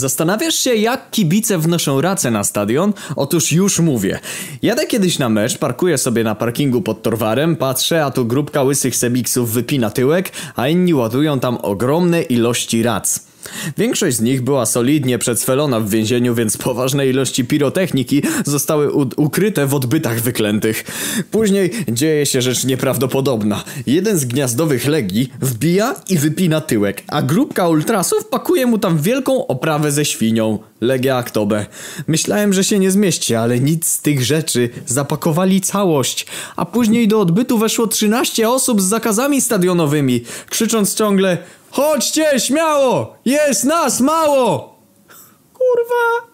Zastanawiasz się, jak kibice wnoszą racę na stadion? Otóż już mówię. Jadę kiedyś na mecz, parkuję sobie na parkingu pod Torwarem, patrzę, a tu grupka łysych sebiksów wypina tyłek, a inni ładują tam ogromne ilości rac. Większość z nich była solidnie przedsfelona w więzieniu, więc poważne ilości pirotechniki zostały ukryte w odbytach wyklętych. Później dzieje się rzecz nieprawdopodobna. Jeden z gniazdowych legii wbija i wypina tyłek, a grupka ultrasów pakuje mu tam wielką oprawę ze świnią. Legia Aktobe. Myślałem, że się nie zmieści, ale nic z tych rzeczy. Zapakowali całość. A później do odbytu weszło 13 osób z zakazami stadionowymi, krzycząc ciągle Chodźcie, śmiało! Jest nas mało! Kurwa!